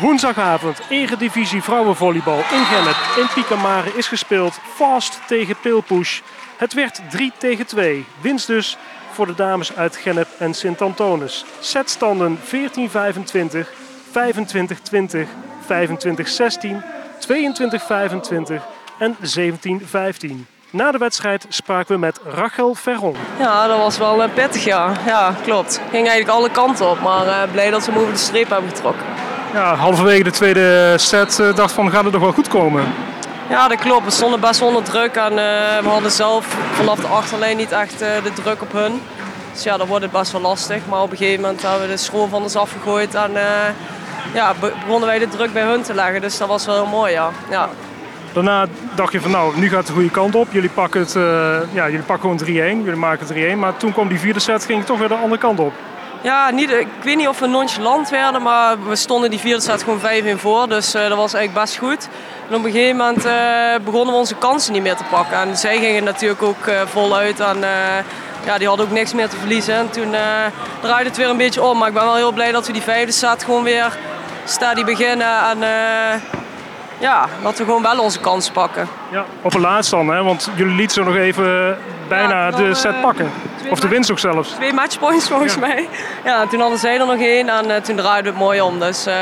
Woensdagavond, Eredivisie Vrouwenvolleybal in Genep in Piekamare is gespeeld. Fast tegen Pilpush. Het werd 3 tegen 2. Winst dus voor de dames uit Genep en Sint-Antonis. Setstanden 14-25, 25-20, 25-16, 22-25 en 17-15. Na de wedstrijd spraken we met Rachel Ferron. Ja, dat was wel uh, pittig, ja. Ja, klopt. Ging eigenlijk alle kanten op, maar uh, blij dat ze hem over de streep hebben getrokken. Ja, halverwege de tweede set uh, dacht van gaat het nog wel goed komen? Ja, dat klopt. We stonden best onder druk en we hadden zelf vanaf de achterlijn niet echt de druk op hun. Dus ja, dan wordt het best wel lastig. Maar op een gegeven moment hebben we de school van ons afgegooid en ja, begonnen wij de druk bij hun te leggen. Dus dat was wel heel mooi, ja. ja. Daarna dacht je van nou, nu gaat het de goede kant op. Jullie pakken, het, ja, jullie pakken gewoon 3-1, jullie maken het 3-1. Maar toen kwam die vierde set, ging het toch weer de andere kant op. Ja, niet, ik weet niet of we nonchalant werden, maar we stonden die vierde set gewoon 5-1 voor. Dus uh, dat was eigenlijk best goed. En op een gegeven moment uh, begonnen we onze kansen niet meer te pakken. En zij gingen natuurlijk ook voluit en ja, die hadden ook niks meer te verliezen. En toen draaide het weer een beetje om. Maar ik ben wel heel blij dat we die vijfde set gewoon weer steady beginnen. En ja, dat we gewoon wel onze kans pakken. Ja, op een laatst dan, hè? want jullie lieten zo nog even bijna Ja, de set eh, pakken. Twee Of de winst ook zelfs. Twee matchpoints volgens Ja. mij. Ja, en toen hadden zij er nog één en eh, toen draaide het mooi om. Dus eh,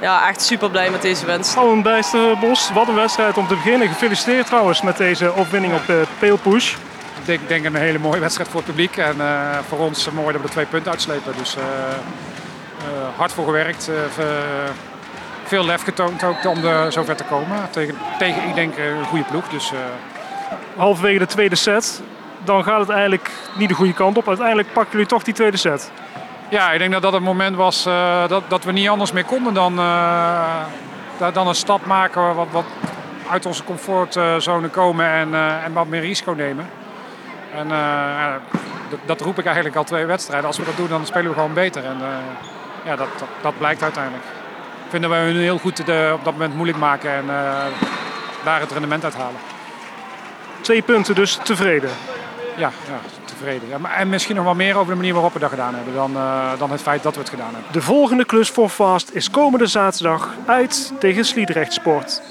ja, echt super blij met deze winst. Allen Bijsterbos, wat een wedstrijd om te beginnen. Gefeliciteerd trouwens met deze opwinning op de Pale Push. Ik denk, denk een hele mooie wedstrijd voor het publiek en eh, voor ons mooi dat we de twee punten uitslepen. Dus eh, eh, hard voor gewerkt, eh, ve- veel lef getoond ook om er zover te komen. Tegen, tegen ik denk een goede ploeg. Dus, eh, Halverwege de tweede set, dan gaat het eigenlijk niet de goede kant op. Uiteindelijk pakken jullie toch die tweede set. ja, ik denk dat dat het moment was eh, dat, dat we niet anders meer konden dan, eh, da- dan een stap maken wat, wat uit onze comfortzone komen en, eh, en wat meer risico nemen. En dat, dat roep ik eigenlijk al twee wedstrijden. Als we dat doen, dan spelen we gewoon beter. En ja, dat, dat, dat blijkt uiteindelijk. Vinden we hun heel goed de, op dat moment moeilijk maken en daar het rendement uit halen. Twee punten, dus tevreden. Ja, ja tevreden. Maar, en misschien nog wel meer over de manier waarop we dat gedaan hebben dan, eh, dan het feit dat we het gedaan hebben. De volgende klus voor Fast is komende zaterdag uit tegen Sliedrecht Sport.